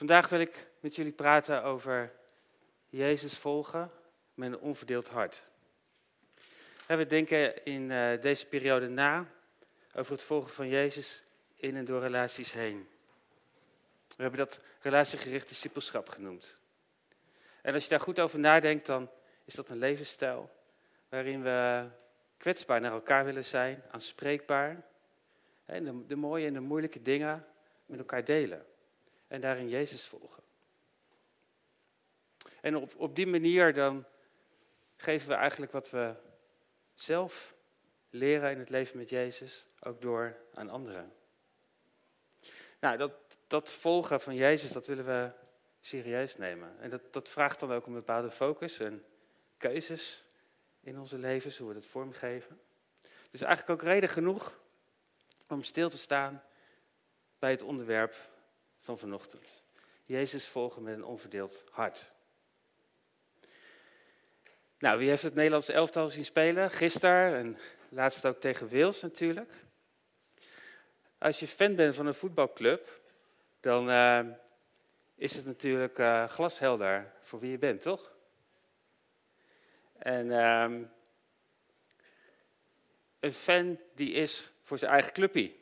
Vandaag wil ik met jullie praten over Jezus volgen met een onverdeeld hart. We denken in eh, deze periode na over het volgen van Jezus in en door relaties heen. We hebben dat relatiegericht discipelschap genoemd. En als je daar goed over nadenkt, dan is dat een levensstijl waarin we kwetsbaar naar elkaar willen zijn, aanspreekbaar. En de mooie en de moeilijke dingen met elkaar delen. En daarin Jezus volgen. En op, op die manier dan geven we eigenlijk wat we zelf leren in het leven met Jezus ook door aan anderen. Nou, dat, dat volgen van Jezus, dat willen we serieus nemen. En dat, dat vraagt dan ook een bepaalde focus en keuzes in onze levens, hoe we dat vormgeven. Dus eigenlijk ook reden genoeg om stil te staan bij het onderwerp van vanochtend. Jezus volgen met een onverdeeld hart. Nou, wie heeft het Nederlandse elftal zien spelen? Gisteren en laatst ook tegen Wales natuurlijk. Als je fan bent van een voetbalclub, dan uh, is het natuurlijk uh, glashelder voor wie je bent, toch? En uh, een fan die is voor zijn eigen clubje.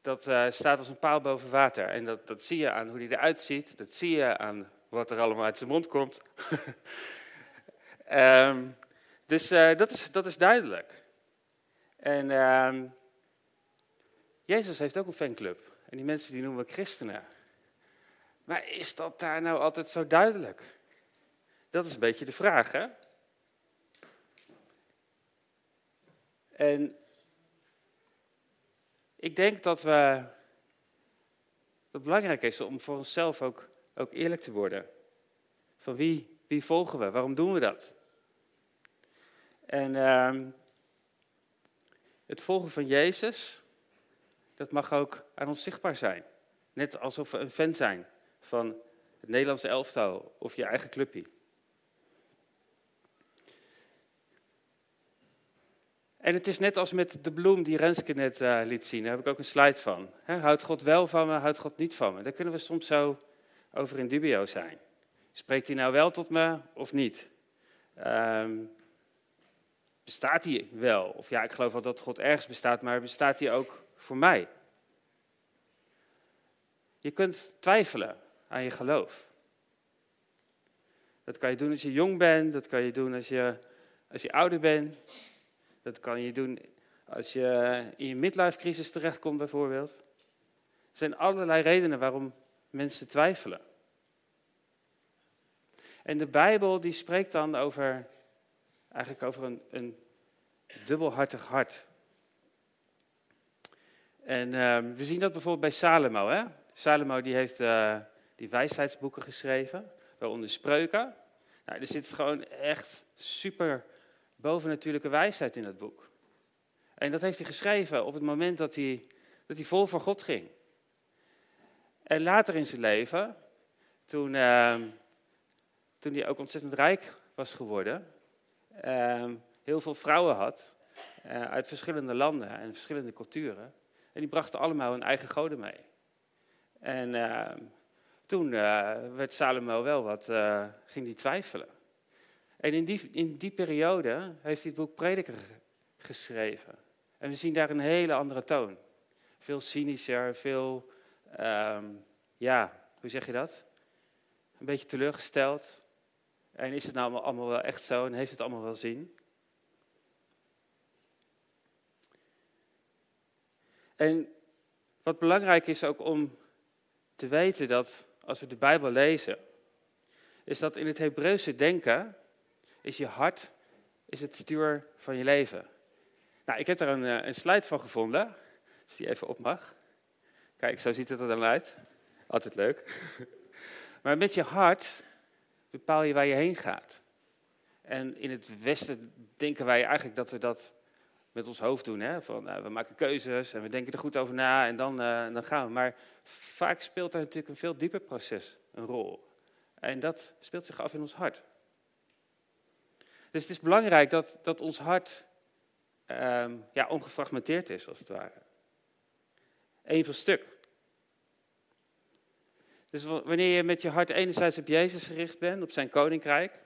Dat uh, staat als een paal boven water. En dat, dat zie je aan hoe hij eruit ziet. Dat zie je aan wat er allemaal uit zijn mond komt. um, dus dat, is, dat is duidelijk. En ehm, Jezus heeft ook een fanclub. En die mensen die noemen we christenen. Maar is dat daar nou altijd zo duidelijk? Dat is een beetje de vraag, hè? En ik denk dat we, het belangrijk is om voor onszelf ook, ook eerlijk te worden. Van wie, wie volgen we? Waarom doen we dat? En uh, het volgen van Jezus, dat mag ook aan ons zichtbaar zijn. Net alsof we een fan zijn van het Nederlandse elftal of je eigen clubje. En het is net als met de bloem die Renske net uh, liet zien. Daar heb ik ook een slide van. He, houdt God wel van me, houdt God niet van me? Daar kunnen we soms zo over in dubio zijn. Spreekt hij nou wel tot me of niet? Um, bestaat hij wel? Of ja, ik geloof wel dat God ergens bestaat, maar bestaat hij ook voor mij? Je kunt twijfelen aan je geloof. Dat kan je doen als je jong bent, dat kan je doen als je, als je ouder bent. Dat kan je doen als je in je midlife crisis terechtkomt bijvoorbeeld. Er zijn allerlei redenen waarom mensen twijfelen. En de Bijbel die spreekt dan over, eigenlijk over een, een dubbelhartig hart. En uh, we zien dat bijvoorbeeld bij Salomo. Hè? Salomo die heeft uh, die wijsheidsboeken geschreven, waaronder spreuken. Nou, er zit gewoon echt super bovennatuurlijke wijsheid in dat boek. En dat heeft hij geschreven op het moment dat hij, dat hij vol voor God ging. En later in zijn leven, toen, uh, toen hij ook ontzettend rijk was geworden, uh, heel veel vrouwen had uh, uit verschillende landen en verschillende culturen. En die brachten allemaal hun eigen goden mee. En ehm, toen eh, werd Salomo wel wat, uh, ging die twijfelen. En in die, in die periode heeft hij het boek Prediker geschreven. En we zien daar een hele andere toon. Veel cynischer, veel, um, ja, hoe zeg je dat? Een beetje teleurgesteld. En is het nou allemaal wel echt zo en heeft het allemaal wel zin? En wat belangrijk is ook om te weten dat als we de Bijbel lezen, is dat in het Hebreeuwse denken is je hart is het stuur van je leven. Nou, ik heb daar een, eh, een slide van gevonden, als die even op mag. Kijk, zo ziet het er dan uit. Altijd leuk. Maar met je hart bepaal je waar je heen gaat. En in het Westen denken wij eigenlijk dat we dat met ons hoofd doen. Hè? Van, nou, we maken keuzes en we denken er goed over na en dan, uh, dan gaan we. Maar vaak speelt daar natuurlijk een veel dieper proces een rol. En dat speelt zich af in ons hart. Dus het is belangrijk dat, dat ons hart um, ja, ongefragmenteerd is, als het ware. Eén stuk. Dus wanneer je met je hart enerzijds op Jezus gericht bent, op zijn koninkrijk,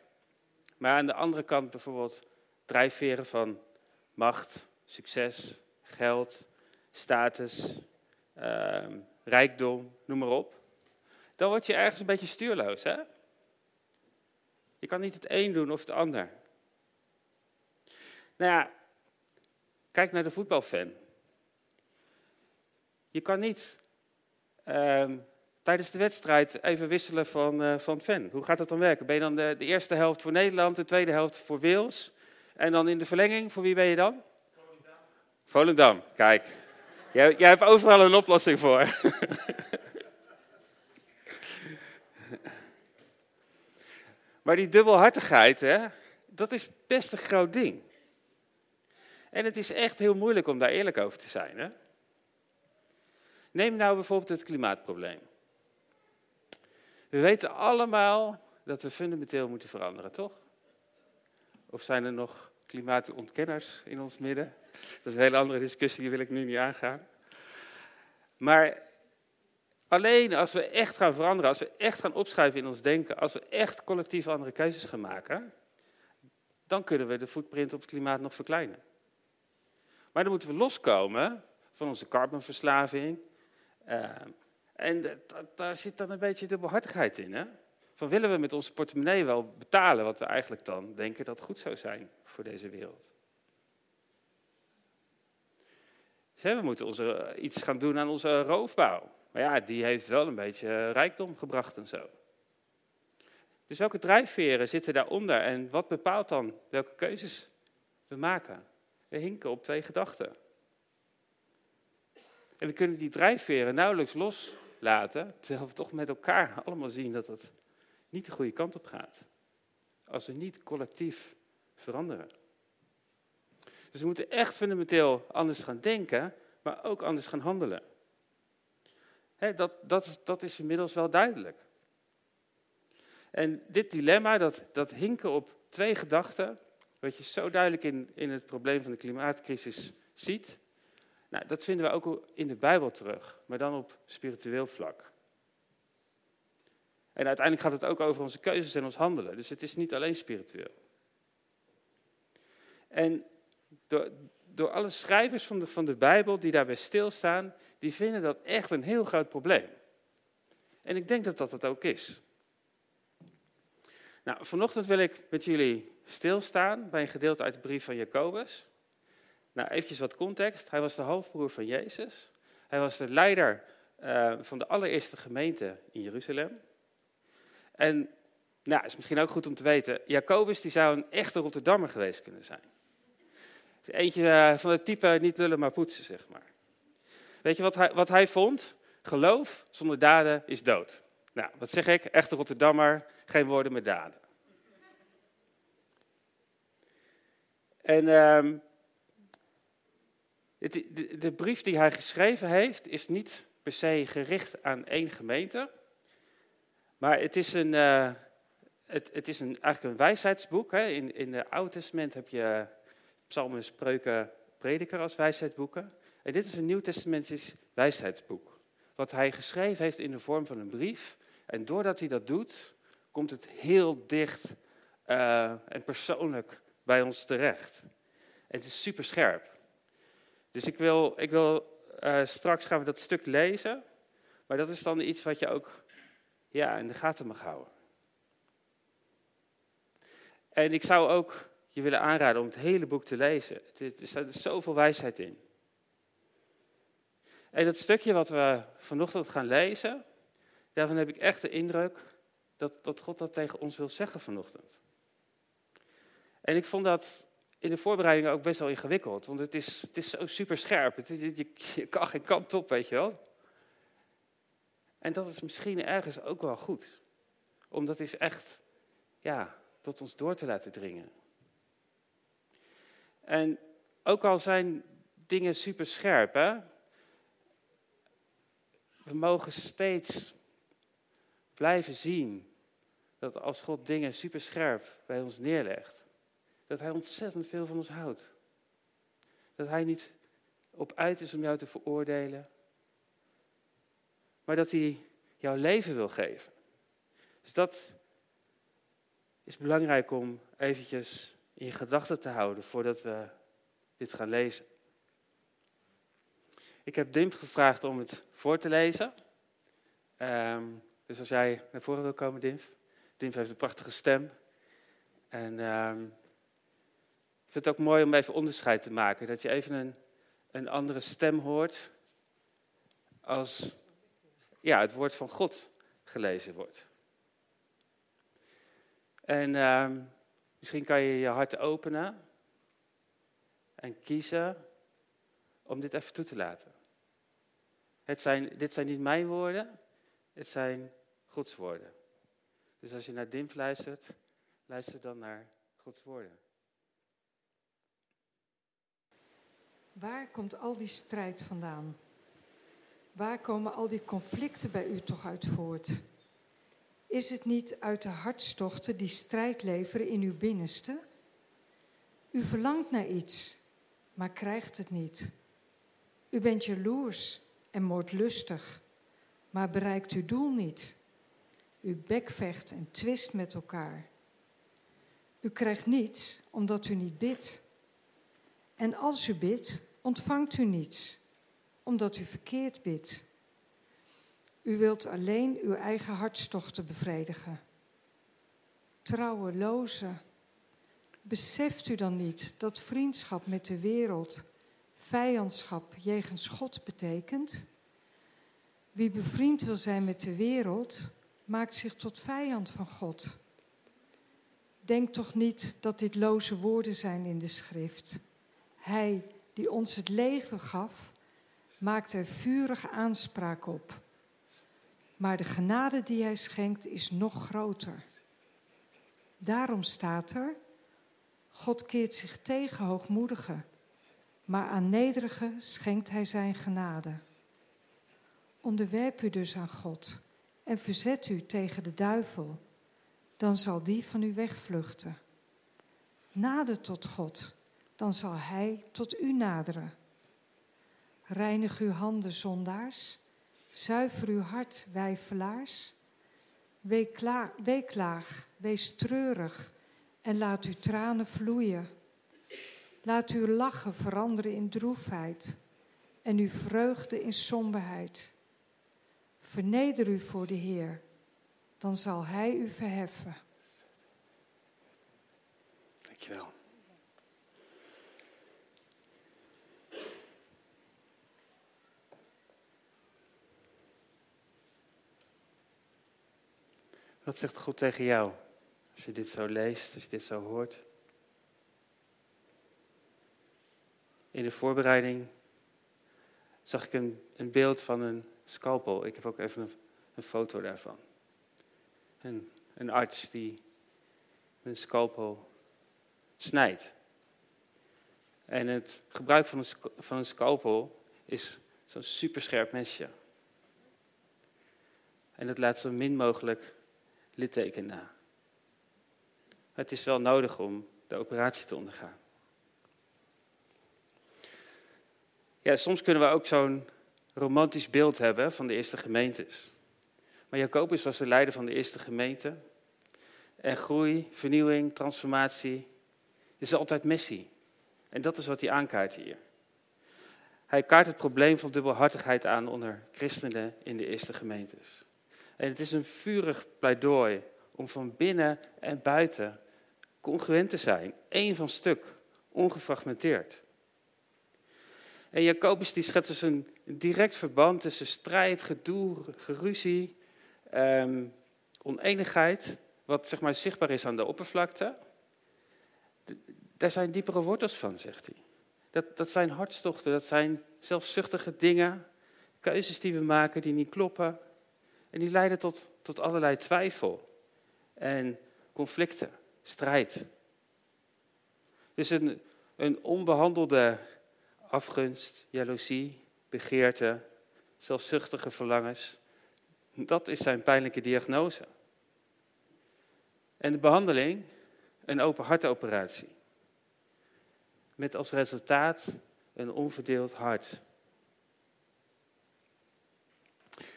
maar aan de andere kant bijvoorbeeld drijfveren van macht, succes, geld, status, ehm, rijkdom, noem maar op, dan word je ergens een beetje stuurloos. Hè? Je kan niet het een doen of het ander. Nou ja, kijk naar de voetbalfan. Je kan niet ehm, tijdens de wedstrijd even wisselen van, uh, van fan. Hoe gaat dat dan werken? Ben je dan de, de, eerste helft voor Nederland, de tweede helft voor Wales? En dan in de verlenging, voor wie ben je dan? Volendam. Volendam, kijk. Jij, jij hebt overal een oplossing voor. maar die dubbelhartigheid, hè, dat is best een groot ding. En het is echt heel moeilijk om daar eerlijk over te zijn. Hè? Neem nou bijvoorbeeld het klimaatprobleem. We weten allemaal dat we fundamenteel moeten veranderen, toch? Of zijn er nog klimaatontkenners in ons midden? Dat is een hele andere discussie, die wil ik nu niet aangaan. Maar alleen als we echt gaan veranderen, als we echt gaan opschuiven in ons denken, als we echt collectief andere keuzes gaan maken, dan kunnen we de footprint op het klimaat nog verkleinen. Maar dan moeten we loskomen van onze carbonverslaving. Uh, en daar zit dan een beetje dubbelhartigheid in. Hè? Van willen we met onze portemonnee wel betalen wat we eigenlijk dan denken dat goed zou zijn voor deze wereld? we moeten onze, eh, iets gaan doen aan onze roofbouw. Maar ja, die heeft wel een beetje eh, rijkdom gebracht en zo. Dus welke drijfveren zitten daaronder en wat bepaalt dan welke keuzes we maken? We hinken op twee gedachten. En we kunnen die drijfveren nauwelijks loslaten, terwijl we toch met elkaar allemaal zien dat het niet de goede kant op gaat. Als we niet collectief veranderen. Dus we moeten echt fundamenteel anders gaan denken, maar ook anders gaan handelen. dat, dat, dat is inmiddels wel duidelijk. En dit dilemma, dat, dat hinken op twee gedachten, wat je zo duidelijk in, in het probleem van de klimaatcrisis ziet, nou, dat vinden we ook in de Bijbel terug, maar dan op spiritueel vlak. En uiteindelijk gaat het ook over onze keuzes en ons handelen. Dus het is niet alleen spiritueel. En door, door alle schrijvers van de, van de Bijbel die daarbij stilstaan, die vinden dat echt een heel groot probleem. En ik denk dat dat het ook is. Nou, vanochtend wil ik met jullie stilstaan bij een gedeelte uit de brief van Jacobus. Nou, eventjes wat context. Hij was de halfbroer van Jezus. Hij was de leider uh, van de allereerste gemeente in Jeruzalem. En nou, is misschien ook goed om te weten, Jacobus die zou een echte Rotterdammer geweest kunnen zijn. Eentje eh, van het type niet lullen maar poetsen, zeg maar. Weet je wat hij, wat hij vond? Geloof zonder daden is dood. Nou, wat zeg ik? Echte Rotterdammer, geen woorden met daden. En het, de, brief die hij geschreven heeft, is niet per se gericht aan één gemeente. Maar het is, een, uh, het, het, is een, eigenlijk een wijsheidsboek. Hè. In, in het Oude Testament heb je psalmen, spreuken, prediker als wijsheidsboeken. En dit is een nieuwtestamentisch wijsheidsboek. Wat hij geschreven heeft in de vorm van een brief. En doordat hij dat doet, komt het heel dicht uh, en persoonlijk bij ons terecht. En het is super scherp. Dus ik wil, ik wil uh, straks gaan we dat stuk lezen. Maar dat is dan iets wat je ook ja, in de gaten mag houden. En ik zou ook je willen aanraden om het hele boek te lezen. Er staat zoveel wijsheid in. En dat stukje wat we vanochtend gaan lezen, daarvan heb ik echt de indruk dat, dat God dat tegen ons wil zeggen vanochtend. En ik vond dat in de voorbereiding ook best wel ingewikkeld, want het is, het is zo super scherp. Het, je, je kan geen kant op, weet je wel. En dat is misschien ergens ook wel goed. Om dat is echt ja, tot ons door te laten dringen. En ook al zijn dingen super scherp, hè, we mogen steeds blijven zien dat als God dingen super scherp bij ons neerlegt, dat Hij ontzettend veel van ons houdt. Dat Hij niet op uit is om jou te veroordelen, maar dat Hij jouw leven wil geven. Dus dat is belangrijk om eventjes in je gedachten te houden voordat we dit gaan lezen. Ik heb Dimp gevraagd om het voor te lezen. Ehm, dus als jij naar voren wil komen, Dimp. Dimp heeft een prachtige stem. En ehm, vind het ook mooi om even onderscheid te maken. Dat je even een, een andere stem hoort als ja, het woord van God gelezen wordt. En ehm, misschien kan je je hart openen en kiezen om dit even toe te laten. Het zijn, dit zijn niet mijn woorden, het zijn Gods woorden. Dus als je naar Dimf luistert, luister dan naar Gods woorden. Waar komt al die strijd vandaan? Waar komen al die conflicten bij u toch uit voort? Is het niet uit de hartstochten die strijd leveren in uw binnenste? U verlangt naar iets, maar krijgt het niet. U bent jaloers en moordlustig, maar bereikt uw doel niet. U bekvecht en twist met elkaar. U krijgt niets omdat u niet bidt. En als u bidt, ontvangt u niets, omdat u verkeerd bidt. U wilt alleen uw eigen hartstochten bevredigen. Trouweloze, beseft u dan niet dat vriendschap met de wereld vijandschap jegens God betekent? Wie bevriend wil zijn met de wereld, maakt zich tot vijand van God. Denk toch niet dat dit loze woorden zijn in de schrift. Hij die ons het leven gaf, maakt er vurig aanspraak op. Maar de genade die hij schenkt is nog groter. Daarom staat er: God keert zich tegen hoogmoedigen, maar aan nederigen schenkt hij zijn genade. Onderwerp u dus aan God en verzet u tegen de duivel, dan zal die van u wegvluchten. Nader tot God, dan zal hij tot u naderen. Reinig uw handen, zondaars. Zuiver uw hart, wijfelaars. Weeklaag, wees treurig en laat uw tranen vloeien. Laat uw lachen veranderen in droefheid en uw vreugde in somberheid. Verneder u voor de Heer, dan zal Hij u verheffen. Dankjewel. Wat zegt God tegen jou als je dit zo leest, als je dit zo hoort? In de voorbereiding zag ik een, een beeld van een scalpel. Ik heb ook even een, een foto daarvan. Een, arts die een scalpel snijdt. En het gebruik van een, van een scalpel is zo'n superscherp mesje. En dat laat zo min mogelijk litteken na. het is wel nodig om de operatie te ondergaan. Ja, soms kunnen we ook zo'n romantisch beeld hebben van de eerste gemeentes. Maar Jacobus was de leider van de eerste gemeente. En groei, vernieuwing, transformatie is altijd missie. En dat is wat hij aankaart hier. Hij kaart het probleem van dubbelhartigheid aan onder christenen in de eerste gemeentes. En het is een vurig pleidooi om van binnen en buiten congruent te zijn, één van stuk, ongefragmenteerd. En Jacobus die schetst dus een direct verband tussen strijd, gedoe, geruzie, um, oneenigheid, wat zeg maar zichtbaar is aan de oppervlakte. Daar zijn diepere wortels van, zegt hij. Dat, dat zijn hartstochten, dat zijn zelfzuchtige dingen, keuzes die we maken die niet kloppen. En die leiden tot, tot allerlei twijfel en conflicten, strijd. Dus een, een onbehandelde afgunst, jaloezie, begeerte, zelfzuchtige verlangens. Dat is zijn pijnlijke diagnose. En de behandeling, een open hartoperatie. Met als resultaat een onverdeeld hart.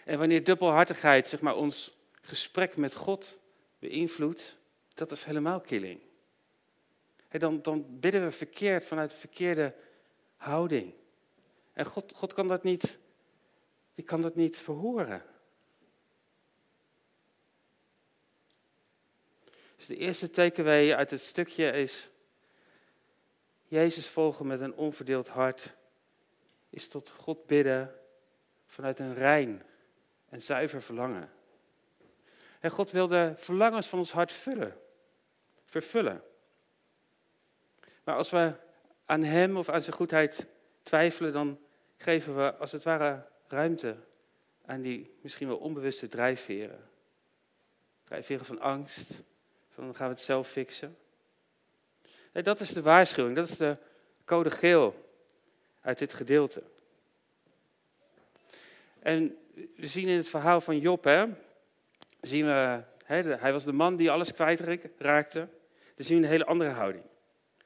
En wanneer dubbelhartigheid zeg maar, ons gesprek met God beïnvloedt, dat is helemaal killing. dan, dan bidden we verkeerd vanuit verkeerde houding. En God, God kan dat niet, die kan dat niet verhoren. Dus de eerste takeaway uit het stukje is, Jezus volgen met een onverdeeld hart is tot God bidden vanuit een rein en zuiver verlangen. En God wil de verlangens van ons hart vullen, vervullen. Maar als we aan Hem of aan zijn goedheid twijfelen, dan geven we als het ware ruimte aan die misschien wel onbewuste drijfveren. Drijfveren van angst, van dan gaan we het zelf fixen. En dat is de waarschuwing, dat is de code geel uit dit gedeelte. En we zien in het verhaal van Job, hè, zien we, hè, hij was de man die alles kwijtraakte. Dan zien we een hele andere houding.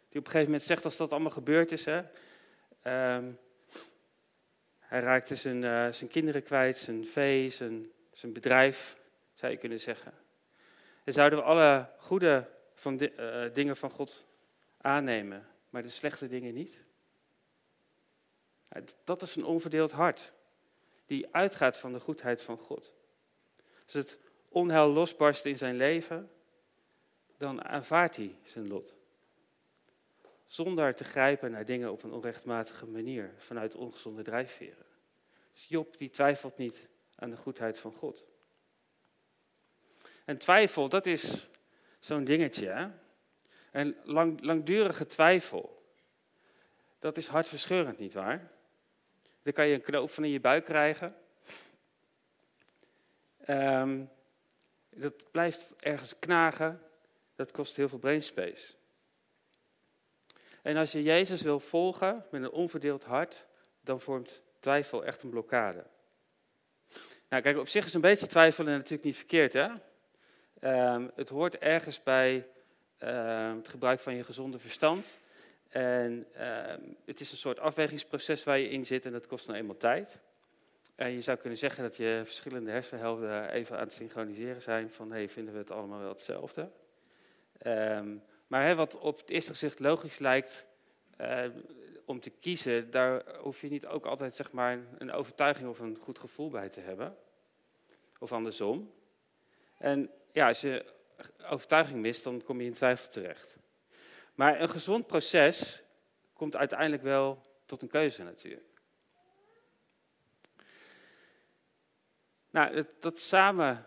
Die op een gegeven moment zegt als dat allemaal gebeurd is. Hè, ehm, hij raakte zijn, uh, zijn kinderen kwijt, zijn vee, zijn, zijn bedrijf, zou je kunnen zeggen. En zouden we alle goede van uh, dingen van God aannemen, maar de slechte dingen niet? Dat is een onverdeeld hart, die uitgaat van de goedheid van God. Als het onheil losbarst in zijn leven, dan aanvaardt hij zijn lot. Zonder te grijpen naar dingen op een onrechtmatige manier, vanuit ongezonde drijfveren. Dus Job die twijfelt niet aan de goedheid van God. En twijfel, dat is zo'n dingetje. Hè? En lang, langdurige twijfel, dat is hartverscheurend, nietwaar? Dan kan je een knoop van in je buik krijgen. Um, dat blijft ergens knagen. Dat kost heel veel brainspace. En als je Jezus wil volgen met een onverdeeld hart, dan vormt twijfel echt een blokkade. Nou, kijk, op zich is een beetje twijfelen natuurlijk niet verkeerd, hè? Um, het hoort ergens bij uh, het gebruik van je gezonde verstand. En uh, het is een soort afwegingsproces waar je in zit en dat kost nou eenmaal tijd. En je zou kunnen zeggen dat je verschillende hersenhelften even aan het synchroniseren zijn van hey, vinden we het allemaal wel hetzelfde. Um, maar wat op het eerste gezicht logisch lijkt uh, om te kiezen, daar hoef je niet ook altijd zeg maar, een overtuiging of een goed gevoel bij te hebben. Of andersom. En ja, als je overtuiging mist, dan kom je in twijfel terecht. Maar een gezond proces komt uiteindelijk wel tot een keuze natuurlijk. Nou, dat, samen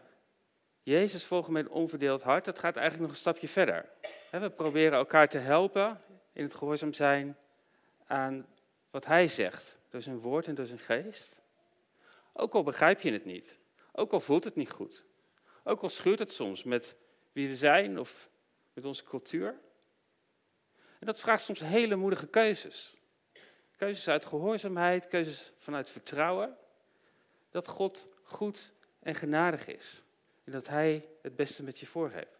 Jezus volgen met een onverdeeld hart, dat gaat eigenlijk nog een stapje verder. We proberen elkaar te helpen in het gehoorzaam zijn aan wat Hij zegt, door zijn woord en door zijn geest. Ook al begrijp je het niet, ook al voelt het niet goed, ook al schuurt het soms met wie we zijn of met onze cultuur. En dat vraagt soms hele moedige keuzes. Keuzes uit gehoorzaamheid, keuzes vanuit vertrouwen. Dat God goed en genadig is. En dat Hij het beste met je voor heeft.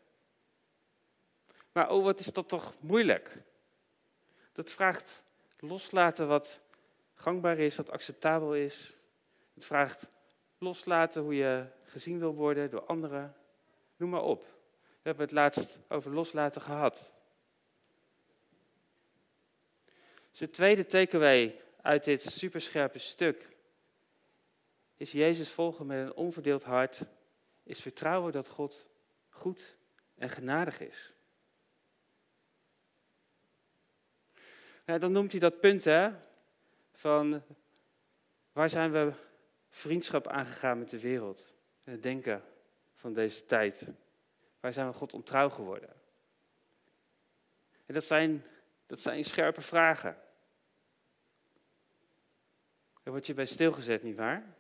Maar oh, wat is dat toch moeilijk? Dat vraagt loslaten wat gangbaar is, wat acceptabel is. Het vraagt loslaten hoe je gezien wil worden door anderen. Noem maar op. We hebben het laatst over loslaten gehad. Dus de tweede takeaway uit dit superscherpe stuk is Jezus volgen met een onverdeeld hart, is vertrouwen dat God goed en genadig is. Ja, dan noemt hij dat punt hè, van waar zijn we vriendschap aangegaan met de wereld en het denken van deze tijd. Waar zijn we God ontrouw geworden? En dat zijn, dat zijn scherpe vragen. Daar word je bij stilgezet, nietwaar?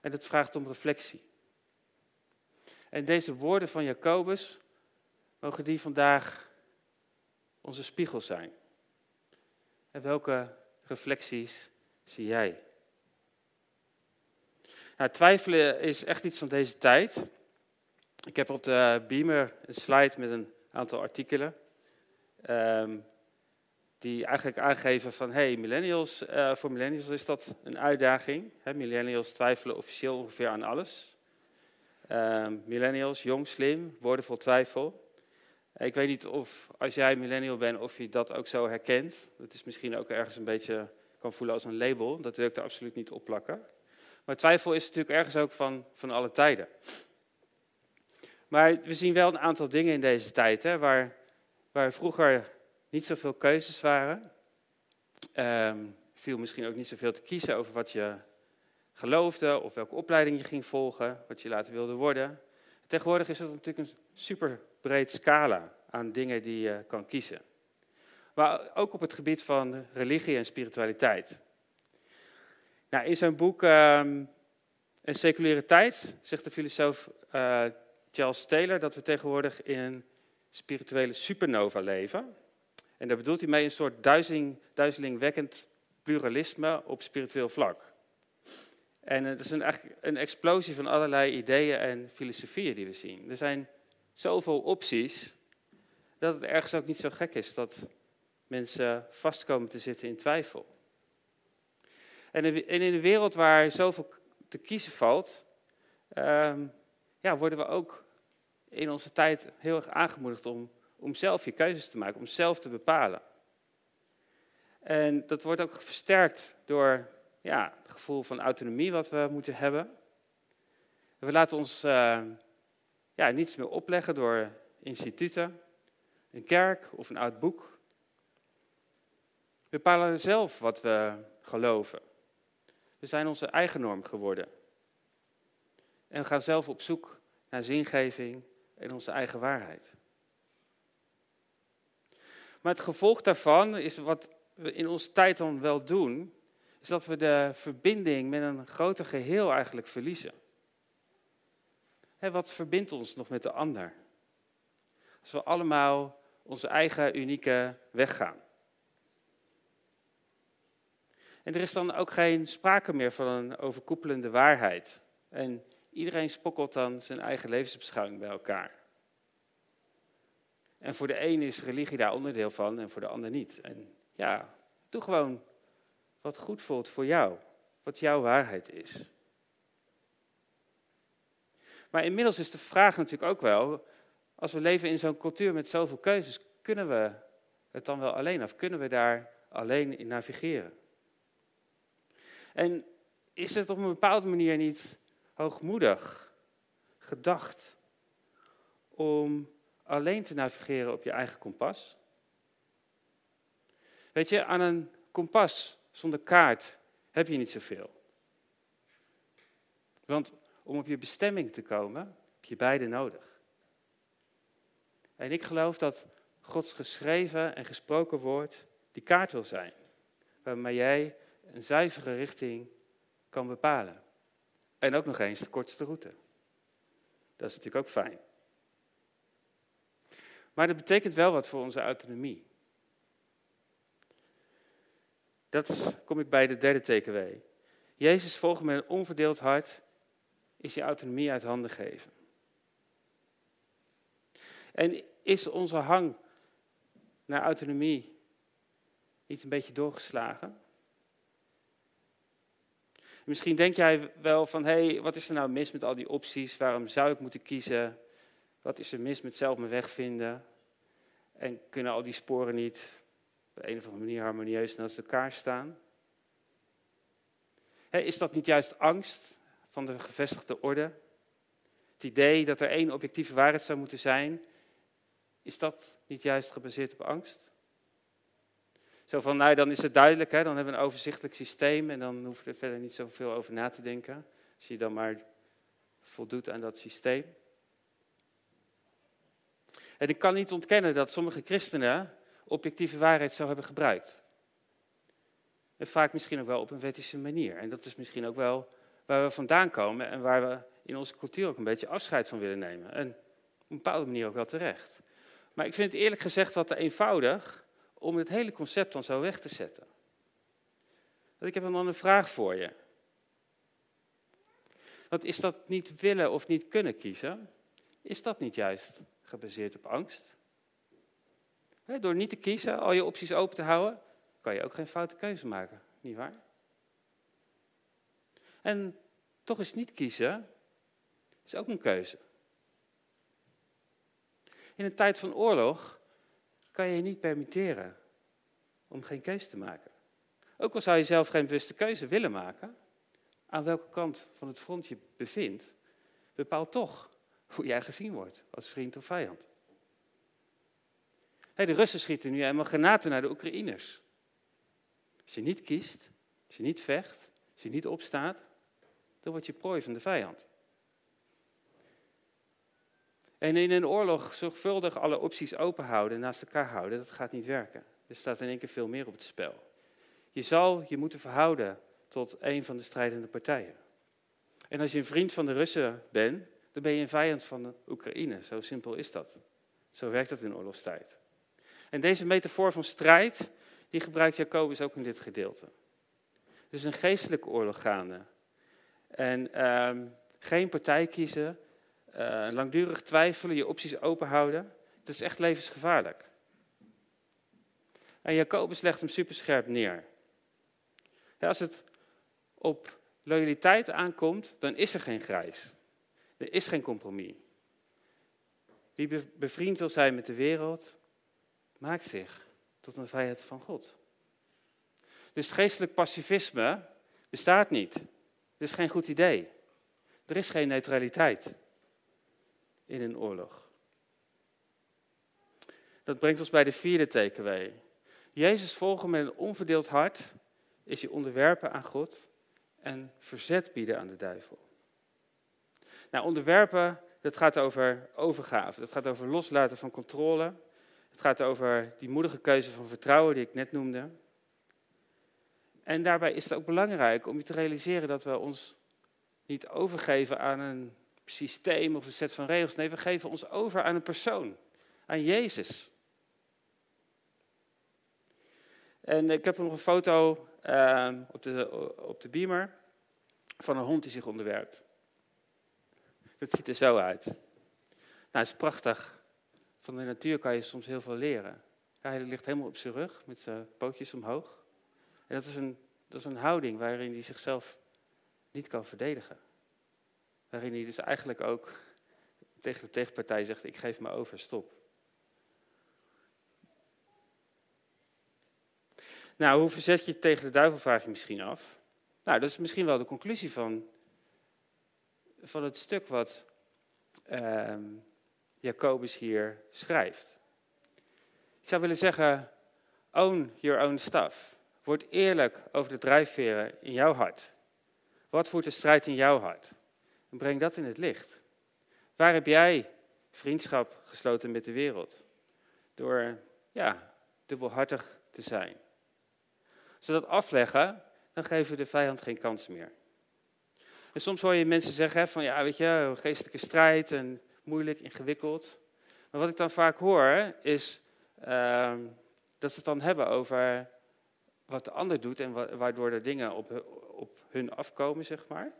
En het vraagt om reflectie. En deze woorden van Jacobus, mogen die vandaag onze spiegel zijn? En welke reflecties zie jij? Nou, twijfelen is echt iets van deze tijd. Ik heb op de Beamer een slide met een aantal artikelen. Um, die eigenlijk aangeven van, hey, millennials, uh, voor millennials is dat een uitdaging. Millennials twijfelen officieel ongeveer aan alles. Uh, millennials, jong, slim, woorden vol twijfel. Ik weet niet of, als jij millennial bent, of je dat ook zo herkent. Dat is misschien ook ergens een beetje, kan voelen als een label. Dat wil ik er absoluut niet op plakken. Maar twijfel is natuurlijk ergens ook van, van alle tijden. Maar we zien wel een aantal dingen in deze tijd, hè, waar, waar vroeger niet zoveel keuzes waren. Um, viel misschien ook niet zoveel te kiezen over wat je geloofde of welke opleiding je ging volgen, wat je later wilde worden. Tegenwoordig is dat natuurlijk een super breed scala aan dingen die je kan kiezen. Maar ook op het gebied van religie en spiritualiteit. Nou, in zijn boek um, Een seculiere tijd zegt de filosoof uh, Charles Taylor dat we tegenwoordig in een spirituele supernova leven. En daar bedoelt hij mee een soort duizeling, duizelingwekkend pluralisme op spiritueel vlak. En het is een, eigenlijk een explosie van allerlei ideeën en filosofieën die we zien. Er zijn zoveel opties dat het ergens ook niet zo gek is dat mensen vastkomen te zitten in twijfel. En in een wereld waar zoveel te kiezen valt, um, ja, worden we ook in onze tijd heel erg aangemoedigd om, om zelf je keuzes te maken, om zelf te bepalen. En dat wordt ook versterkt door ja, het gevoel van autonomie wat we moeten hebben. We laten ons uh, ja, niets meer opleggen door instituten, een kerk of een oud boek. We bepalen zelf wat we geloven. We zijn onze eigen norm geworden. En we gaan zelf op zoek naar zingeving en onze eigen waarheid. Maar het gevolg daarvan is wat we in onze tijd dan wel doen, is dat we de verbinding met een groter geheel eigenlijk verliezen. wat verbindt ons nog met de ander? Als we allemaal onze eigen unieke weg gaan. En er is dan ook geen sprake meer van een overkoepelende waarheid. En iedereen spokkelt dan zijn eigen levensbeschouwing bij elkaar. En voor de een is religie daar onderdeel van en voor de ander niet. En ja, doe gewoon wat goed voelt voor jou, wat jouw waarheid is. Maar inmiddels is de vraag natuurlijk ook wel, als we leven in zo'n cultuur met zoveel keuzes, kunnen we het dan wel alleen of kunnen we daar alleen in navigeren? En is het op een bepaalde manier niet hoogmoedig gedacht om alleen te navigeren op je eigen kompas? Weet je, aan een kompas zonder kaart heb je niet zoveel. Want om op je bestemming te komen, heb je beide nodig. En ik geloof dat Gods geschreven en gesproken woord die kaart wil zijn, waarmee jij een zuivere richting kan bepalen. En ook nog eens de kortste route. Dat is natuurlijk ook fijn. Maar dat betekent wel wat voor onze autonomie. Dat kom ik bij de derde TKW. Jezus volgen met een onverdeeld hart is je autonomie uit handen geven. En is onze hang naar autonomie niet een beetje doorgeslagen? Misschien denk jij wel van, hé, hey, wat is er nou mis met al die opties? Waarom zou ik moeten kiezen? Wat is er mis met zelf mijn weg vinden? En kunnen al die sporen niet op een of andere manier harmonieus naast elkaar staan? is dat niet juist angst van de gevestigde orde? Het idee dat er één objectieve waarheid zou moeten zijn, is dat niet juist gebaseerd op angst? Zo van, nou dan is het duidelijk, hè? dan hebben we een overzichtelijk systeem en dan hoef je er verder niet zoveel over na te denken. Als je dan maar voldoet aan dat systeem. En ik kan niet ontkennen dat sommige christenen objectieve waarheid zou hebben gebruikt. En vaak misschien ook wel op een wettische manier. En dat is misschien ook wel waar we vandaan komen en waar we in onze cultuur ook een beetje afscheid van willen nemen. En op een bepaalde manier ook wel terecht. Maar ik vind het eerlijk gezegd wat te eenvoudig om het hele concept dan zo weg te zetten. ik heb dan een vraag voor je. Want is dat niet willen of niet kunnen kiezen? Is dat niet juist gebaseerd op angst? Door niet te kiezen, al je opties open te houden, kan je ook geen foute keuze maken, niet waar? En toch is niet kiezen, is ook een keuze. In een tijd van oorlog kan je je niet permitteren om geen keuze te maken. Ook al zou je zelf geen bewuste keuze willen maken, aan welke kant van het front je bevindt, bepaalt toch hoe jij gezien wordt als vriend of vijand. de Russen schieten nu eenmaal granaten naar de Oekraïners. Als je niet kiest, als je niet vecht, als je niet opstaat, dan word je prooi van de vijand. En in een oorlog zorgvuldig alle opties open houden, naast elkaar houden, dat gaat niet werken. Er staat in één keer veel meer op het spel. Je zal je moeten verhouden tot een van de strijdende partijen. En als je een vriend van de Russen bent, dan ben je een vijand van de Oekraïne. Zo simpel is dat. Zo werkt dat in oorlogstijd. En deze metafoor van strijd, die gebruikt Jacobus ook in dit gedeelte. Dus een geestelijke oorlog gaande. En ehm, geen partij kiezen, uh, langdurig twijfelen, je opties open houden. Dat is echt levensgevaarlijk. En Jacobus legt hem superscherp neer. als het op loyaliteit aankomt, dan is er geen grijs. Er is geen compromis. Wie bevriend wil zijn met de wereld, maakt zich tot een vijand van God. Dus geestelijk pacifisme bestaat niet. Het is geen goed idee. Er is geen neutraliteit in een oorlog. Dat brengt ons bij de vierde takeaway. Jezus volgen met een onverdeeld hart is je onderwerpen aan God en verzet bieden aan de duivel. Nou, onderwerpen, dat gaat over overgave. Dat gaat over loslaten van controle. Het gaat over die moedige keuze van vertrouwen die ik net noemde. En daarbij is het ook belangrijk om je te realiseren dat we ons niet overgeven aan een systeem of een set van regels. Nee, we geven ons over aan een persoon, aan Jezus. En ik heb nog een foto uh, op, de, op de beamer van een hond die zich onderwerpt. Dat ziet er zo uit. Nou, het is prachtig. Van de natuur kan je soms heel veel leren. hij ligt helemaal op zijn rug met zijn pootjes omhoog. En dat is een, dat is een houding waarin hij zichzelf niet kan verdedigen. Waarin hij dus eigenlijk ook tegen de tegenpartij zegt: Ik geef me over, stop. Nou, hoe verzet je het tegen de duivel, vraag je misschien af. Nou, dat is misschien wel de conclusie van, van het stuk wat uh, Jacobus hier schrijft. Ik zou willen zeggen, own your own stuff. Word eerlijk over de drijfveren in jouw hart. Wat voert de strijd in jouw hart? En breng dat in het licht. Waar heb jij vriendschap gesloten met de wereld? Door, ja, dubbelhartig te zijn. Als we dat afleggen, dan geven we de vijand geen kans meer. En soms hoor je mensen zeggen van, ja, weet je, geestelijke strijd en moeilijk, ingewikkeld. Maar wat ik dan vaak hoor, is uh, dat ze het dan hebben over wat de ander doet en waardoor er dingen op, op hun afkomen, zeg maar.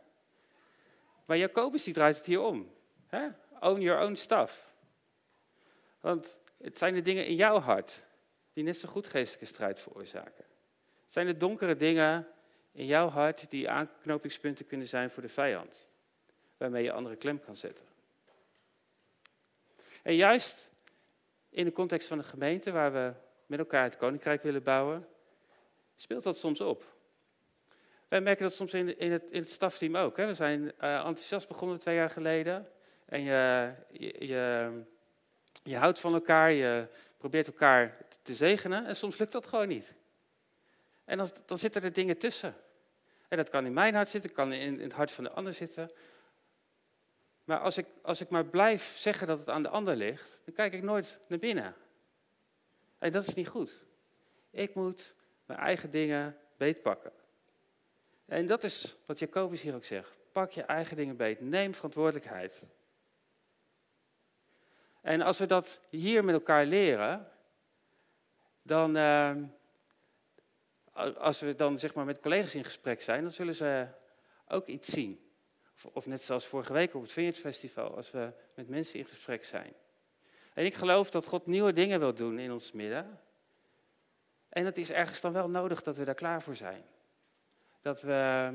Maar Jacobus die draait het hier om. Hè? Own your own stuff. Want het zijn de dingen in jouw hart die net zo goed geestelijke strijd veroorzaken. Het zijn de donkere dingen in jouw hart die aanknopingspunten kunnen zijn voor de vijand. Waarmee je andere klem kan zetten. En juist in de context van de gemeente, waar we met elkaar het koninkrijk willen bouwen, speelt dat soms op. Wij merken dat soms in, het, in het stafteam ook. Hè. We zijn uh, enthousiast begonnen twee jaar geleden. En je, je, je, je, houdt van elkaar, je probeert elkaar te zegenen. En soms lukt dat gewoon niet. En dan, dan zitten er dingen tussen. En dat kan in mijn hart zitten, kan in, het hart van de ander zitten. Maar als ik, als ik maar blijf zeggen dat het aan de ander ligt, dan kijk ik nooit naar binnen. En dat is niet goed. Ik moet mijn eigen dingen beetpakken. En dat is wat Jacobus hier ook zegt. Pak je eigen dingen beet. Neem verantwoordelijkheid. En als we dat hier met elkaar leren, dan, uh, als we dan zeg maar met collega's in gesprek zijn, dan zullen ze ook iets zien. Of, net zoals vorige week op het Vineyard Festival, als we met mensen in gesprek zijn. En ik geloof dat God nieuwe dingen wil doen in ons midden. En het is ergens dan wel nodig dat we daar klaar voor zijn. Dat we,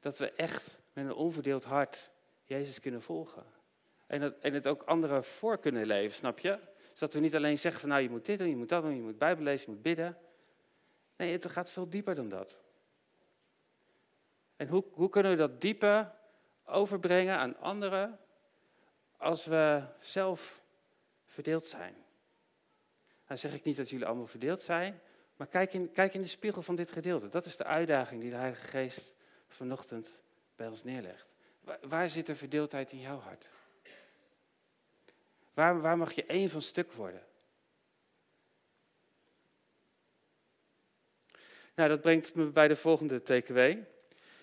dat we echt met een onverdeeld hart Jezus kunnen volgen. En het, en het ook anderen voor kunnen leven, snap je? Zodat we niet alleen zeggen van nou je moet dit doen, je moet dat doen, je moet Bijbel lezen, je moet bidden. Nee, het gaat veel dieper dan dat. En hoe, hoe kunnen we dat diepe overbrengen aan anderen als we zelf verdeeld zijn? Dan zeg ik niet dat jullie allemaal verdeeld zijn, maar kijk in, kijk in de spiegel van dit gedeelte. Dat is de uitdaging die de Heilige Geest vanochtend bij ons neerlegt. Waar, waar zit de verdeeldheid in jouw hart? Waar, waar mag je één van stuk worden? Nou, dat brengt me bij de volgende TKW.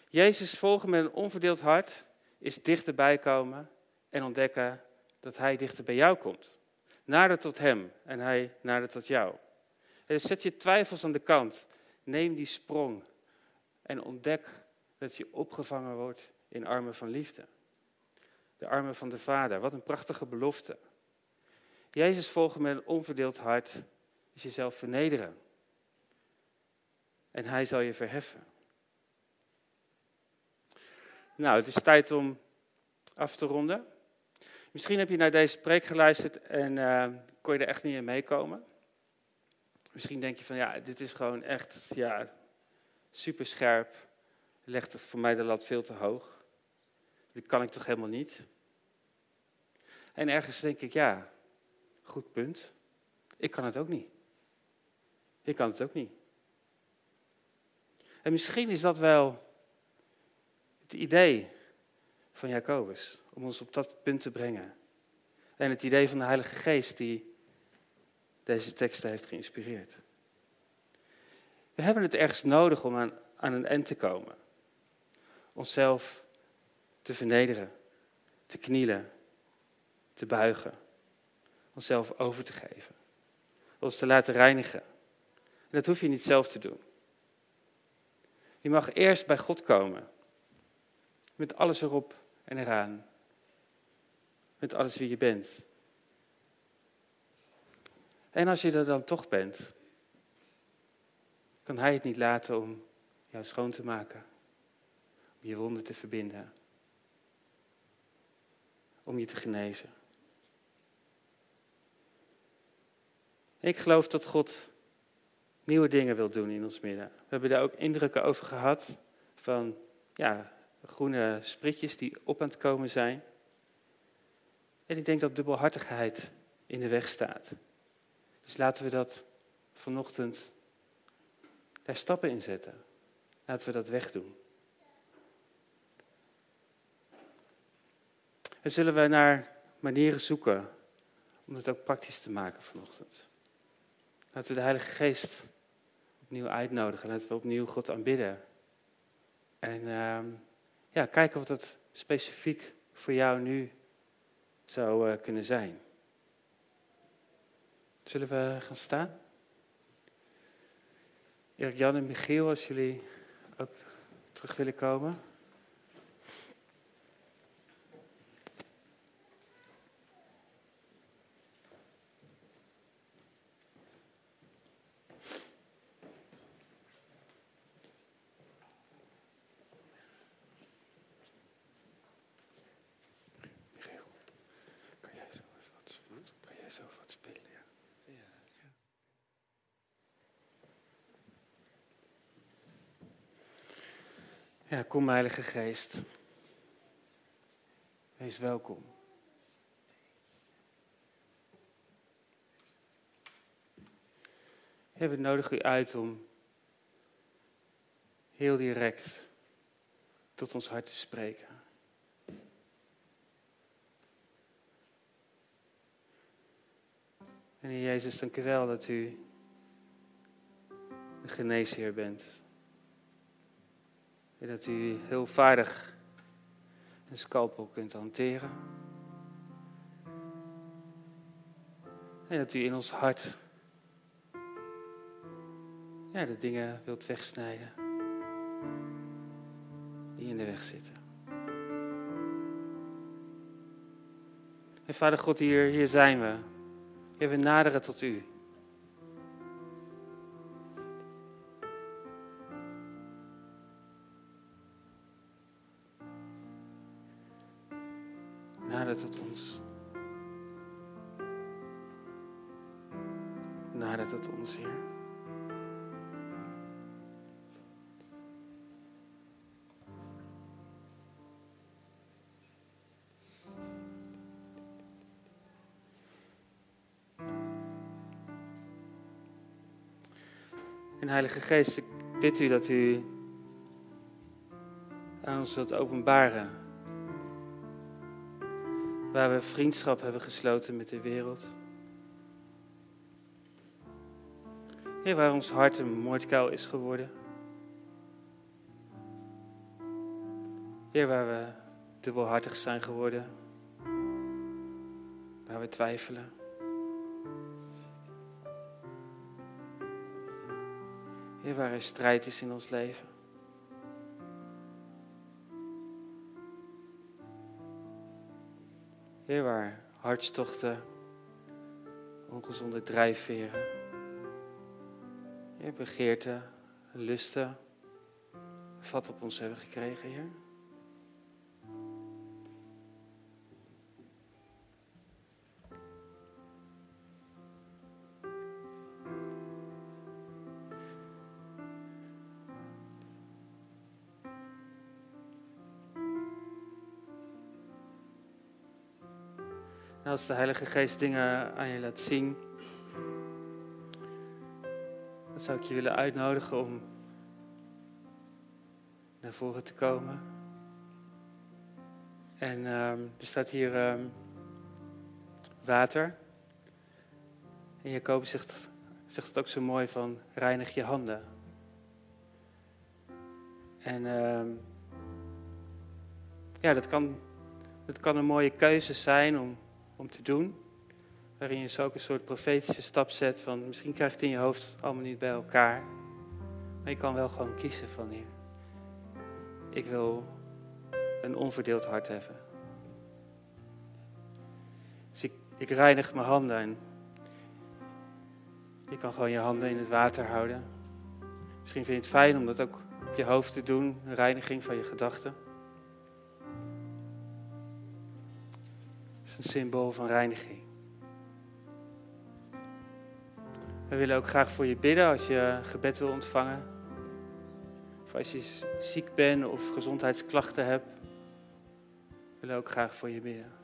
Jezus volgen met een onverdeeld hart is dichterbij komen en ontdekken dat Hij dichter bij jou komt. Nader tot Hem en Hij nader tot jou. dus zet je twijfels aan de kant. Neem die sprong en ontdek dat je opgevangen wordt in armen van liefde. De armen van de Vader. Wat een prachtige belofte. Jezus volgen met een onverdeeld hart is jezelf vernederen. En Hij zal je verheffen. Nou, het is tijd om af te ronden. Misschien heb je naar deze preek geluisterd en uh, kon je er echt niet in meekomen. Misschien denk je van ja, dit is gewoon echt ja, super scherp. Legt voor mij de lat veel te hoog. Dit kan ik toch helemaal niet. En ergens denk ik ja, goed punt. Ik kan het ook niet. Ik kan het ook niet. En misschien is dat wel het idee van Jacobus, om ons op dat punt te brengen. En het idee van de Heilige Geest die deze teksten heeft geïnspireerd. We hebben het ergens nodig om aan, aan een eind te komen. Onszelf te vernederen, te knielen, te buigen. Onszelf over te geven. Ons te laten reinigen. En dat hoef je niet zelf te doen. Je mag eerst bij God komen met alles erop en eraan. Met alles wie je bent. En als je er dan toch bent, kan Hij het niet laten om jou schoon te maken. Om je wonden te verbinden. Om je te genezen. Ik geloof dat God nieuwe dingen wil doen in ons midden. We hebben daar ook indrukken over gehad van ja, groene spritjes die op aan het komen zijn. En ik denk dat dubbelhartigheid in de weg staat. Dus laten we dat vanochtend daar stappen in zetten. Laten we dat wegdoen. En zullen we naar manieren zoeken om het ook praktisch te maken vanochtend. Laten we de Heilige Geest opnieuw uitnodigen. Laten we opnieuw God aanbidden. En uh, ja, kijken wat dat specifiek voor jou nu zou uh, kunnen zijn. Zullen we gaan staan? Erik, Jan en Michiel, als jullie ook terug willen komen. Ja, kom Heilige Geest. Wees welkom. we nodigen u uit om heel direct tot ons hart te spreken. En Heer Jezus, dank u wel dat u de geneesheer bent. En dat u heel vaardig een scalpel kunt hanteren. En dat u in ons hart ja, de dingen wilt wegsnijden die in de weg zitten. En Vader God, hier, hier zijn we. We naderen tot u. Heilige Geest, ik bid u dat u aan ons wilt openbaren. Waar we vriendschap hebben gesloten met de wereld. Heer, waar ons hart een moordkuil is geworden. Heer, waar we dubbelhartig zijn geworden. Waar we twijfelen. Heer, waar er strijd is in ons leven. Heer, waar hartstochten, ongezonde drijfveren, Heer, begeerten, lusten, vat op ons hebben gekregen, Heer. Als de Heilige Geest dingen aan je laat zien, dan zou ik je willen uitnodigen om naar voren te komen. En ehm, er staat hier ehm, water. En Jacobus zegt, zegt het ook zo mooi van reinig je handen. En ehm, ja, dat kan, dat kan een mooie keuze zijn om om te doen. Waarin je zo ook een soort profetische stap zet van misschien krijg je het in je hoofd allemaal niet bij elkaar. Maar je kan wel gewoon kiezen van hier. Ik wil een onverdeeld hart hebben. Dus ik, ik reinig mijn handen en je kan gewoon je handen in het water houden. Misschien vind je het fijn om dat ook op je hoofd te doen, een reiniging van je gedachten. Een symbool van reiniging. We willen ook graag voor je bidden als je gebed wil ontvangen. Of als je ziek bent of gezondheidsklachten hebt. We willen ook graag voor je bidden.